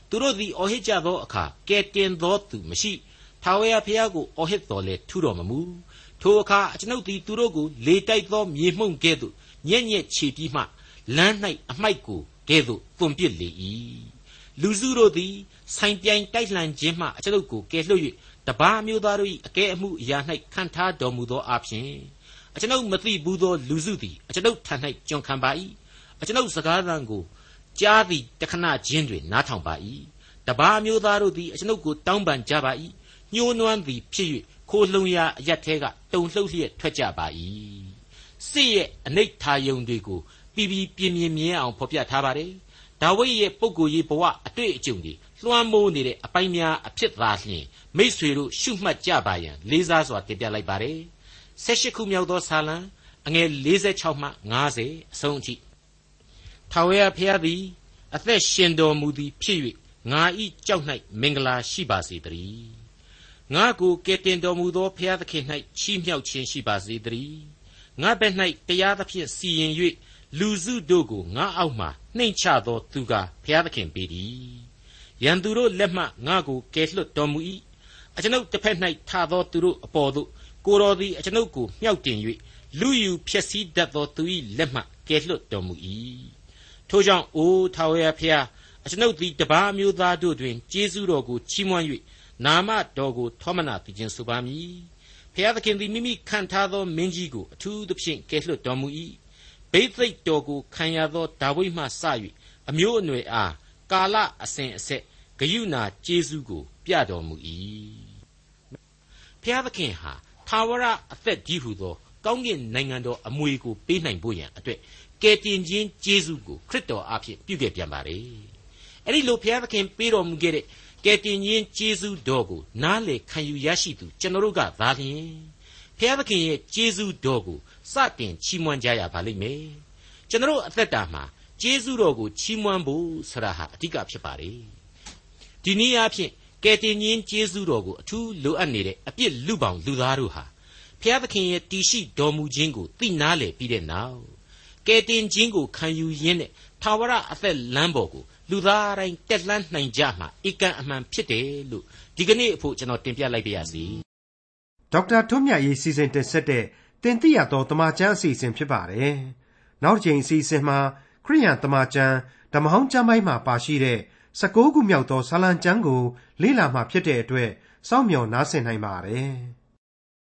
သူတို့သည်အော်ဟစ်ကြသောအခါကဲတင်သောသူမရှိထာဝရဘုရားကိုအော်ဟစ်တော်လဲထူတော်မမူ ထိုအခါအကျွန်ုပ်သည်သူတို့ကိုလေတိုက်သောမြေမှုန့်ကဲ့သို့ညက်ညက်ခြေပြီးမှလမ်း၌အမိုက်ကိုကဲ့သို့သွန်ပစ်လေ၏လူစုတို့သည်ဆိုင်ပြိုင်တိုက်လှန်ခြင်းမှအကျွန်ုပ်ကိုကယ်လွှတ်၍တပါးမျိုးသားတို့၏အကဲအမှုအရာ၌ခံထားတော်မူသောအဖြစ်အကျွန်ုပ်မသိဘူးသောလူစုသည်အကျွန်ုပ်ထံ၌ကြုံခံပါ၏အကျွန်ုပ်စကားသံကိုကြားသည်တခဏချင်းတွင်နားထောင်ပါ၏တပါးမျိုးသားတို့သည်အကျွန်ုပ်ကိုတောင်းပန်ကြပါ၏ညှိုးနွမ်းသည်ဖြစ်၍ ခိုလုံရာအရက်ထဲကတုံလှုပ်လျက်ထွက်ကြပါ၏စစ်ရဲ့အနိဋ္ဌာယုံတွေကိုပြီးပြီးပြင်းပြင်းမြဲအောင်ဖော်ပြထားပါတယ်ဒါဝိဒ်ရဲ့ပုဂ္ဂိုလ်ရေးဘဝအတွေ့အကြုံတွေလွှမ်းမိုးနေတဲ့အပိုင်းများအဖြစ်သာလျှင်မိษွေတို့ရှုမှတ်ကြပါရန်လေးစားစွာတင်ပြလိုက်ပါတယ်၁၈ခုမြောက်သောဇာလံအငယ်46မှ50အဆုံးအထိထာဝရဘုရားသည်အသက်ရှင်တော်မူသည်ဖြစ်၍ငါဤကြောက်၌မင်္ဂလာရှိပါစေတည်း ငါကိုကယ်တင်တော်မူသောဘုရားသခင်၌ချီးမြှောက်ခြင်းရှိပါစေတည်းငါဘက်၌တရားသဖြင့်စီရင်၍လူစုတို့ကိုငါအောက်မှနှိမ်ချသောသူကဘုရားသခင်ပေသည်ရန်သူတို့လက်မှငါကိုကယ်လွတ်တော်မူ၏အကျွန်ုပ်တစ်ဖက်၌ထသောသူတို့အပေါ်သို့ကိုတော်သည်အကျွန်ုပ်ကိုမြှောက်တင်၍လူယူဖျက်ဆီးတတ်သောသူ၏လက်မှကယ်လွတ်တော်မူ၏ထိုကြောင့်အိုထာဝရဘုရားအကျွန်ုပ်သည်တပါးမျိုးသားတို့တွင်ကျေးဇူးတော်ကိုချီးမွမ်း၍ နာမတော်ကိုထောမနာပြုခြင်းဆိုပါမည်ဖျားသခင်သည်မိမိခံထားသောမင်းကြီးကိုအထူးသဖြင့်ကယ်လွတ်တော်မူ၏ဘိသိက်တော်ကိုခံရသောဒါဝိဒ်မှစ၍အမျိုးအနွယ်အားကာလအစဉ်အဆက်ဂယုဏကျေးဇူးကိုပြတော်မူ၏ဖျားသခင်ဟာသာဝရအသက်ကြီးဟုသောကောင်းကင်နိုင်ငံတော်အမွေကိုပေးနိုင်ဖို့ရန်အတွက်ကယ်တင်ခြင်းကျေးဇူးကိုခရစ်တော်အားဖြင့်ပြုခဲ့ပြန်ပါလေအဲ့ဒီလိုဘုရားသခင်ပေးတော်မူခဲ့တဲ့ ကယ်တင်ခြင်းကျေးဇူးတော်ကိုနားလေခံယူရရှိသူကျွန်တော်တို့ကသာလျှင်ဘုရားသခင်ရဲ့ကျေးဇူးတော်ကိုစတင်ချီးမွမ်းကြရပါလိမ့်မယ်ကျွန်တော်အသက်တာမှာကျေးဇူးတော်ကိုချီးမွမ်းဖို့ဆိုတာဟာအဓိကဖြစ်ပါတယ်ဒီနည်းအားဖြင့်ကယ်တင်ခြင်းကျေးဇူးတော်ကိုအထူးလိုအပ်နေတဲ့အပြစ်လူပောင်လူသားတို့ဟာဘုရားသခင်ရဲ့တည်ရှိတော်မူခြင်းကိုသိနာလေပြီးတဲ့နောက်ကယ်တင်ခြင်းကိုခံယူရင်းနဲ့ထာဝရအသက်လမ်းပေါ်ကို လူသားတိုင်းတက်လှမ်းနိုင်ကြမှာအကန့်အမှန်ဖြစ်တယ်လို့ဒီကနေ့အဖို့ကျွန်တော်တင်ပြလိုက်ပါရစေဒေါက်တာထွန်းမြတ်ရေးစီစဉ်တင်ဆက်တဲ့တင်ပြရသောတမချန်းအစီအစဉ်ဖြစ်ပါတယ်နောက်တစ်ချိန်အစီအစဉ်မှာခရိယန်တမချန်းဓမ္မဟောင်းကျမ်းပိုင်းမှာပါရှိတဲ့16ခုမြောက်သောဆာလံကျမ်းကိုလေ့လာမှဖြစ်တဲ့အတွက်စောင့်မျှော်နားဆင်နိုင်ပါတယ်။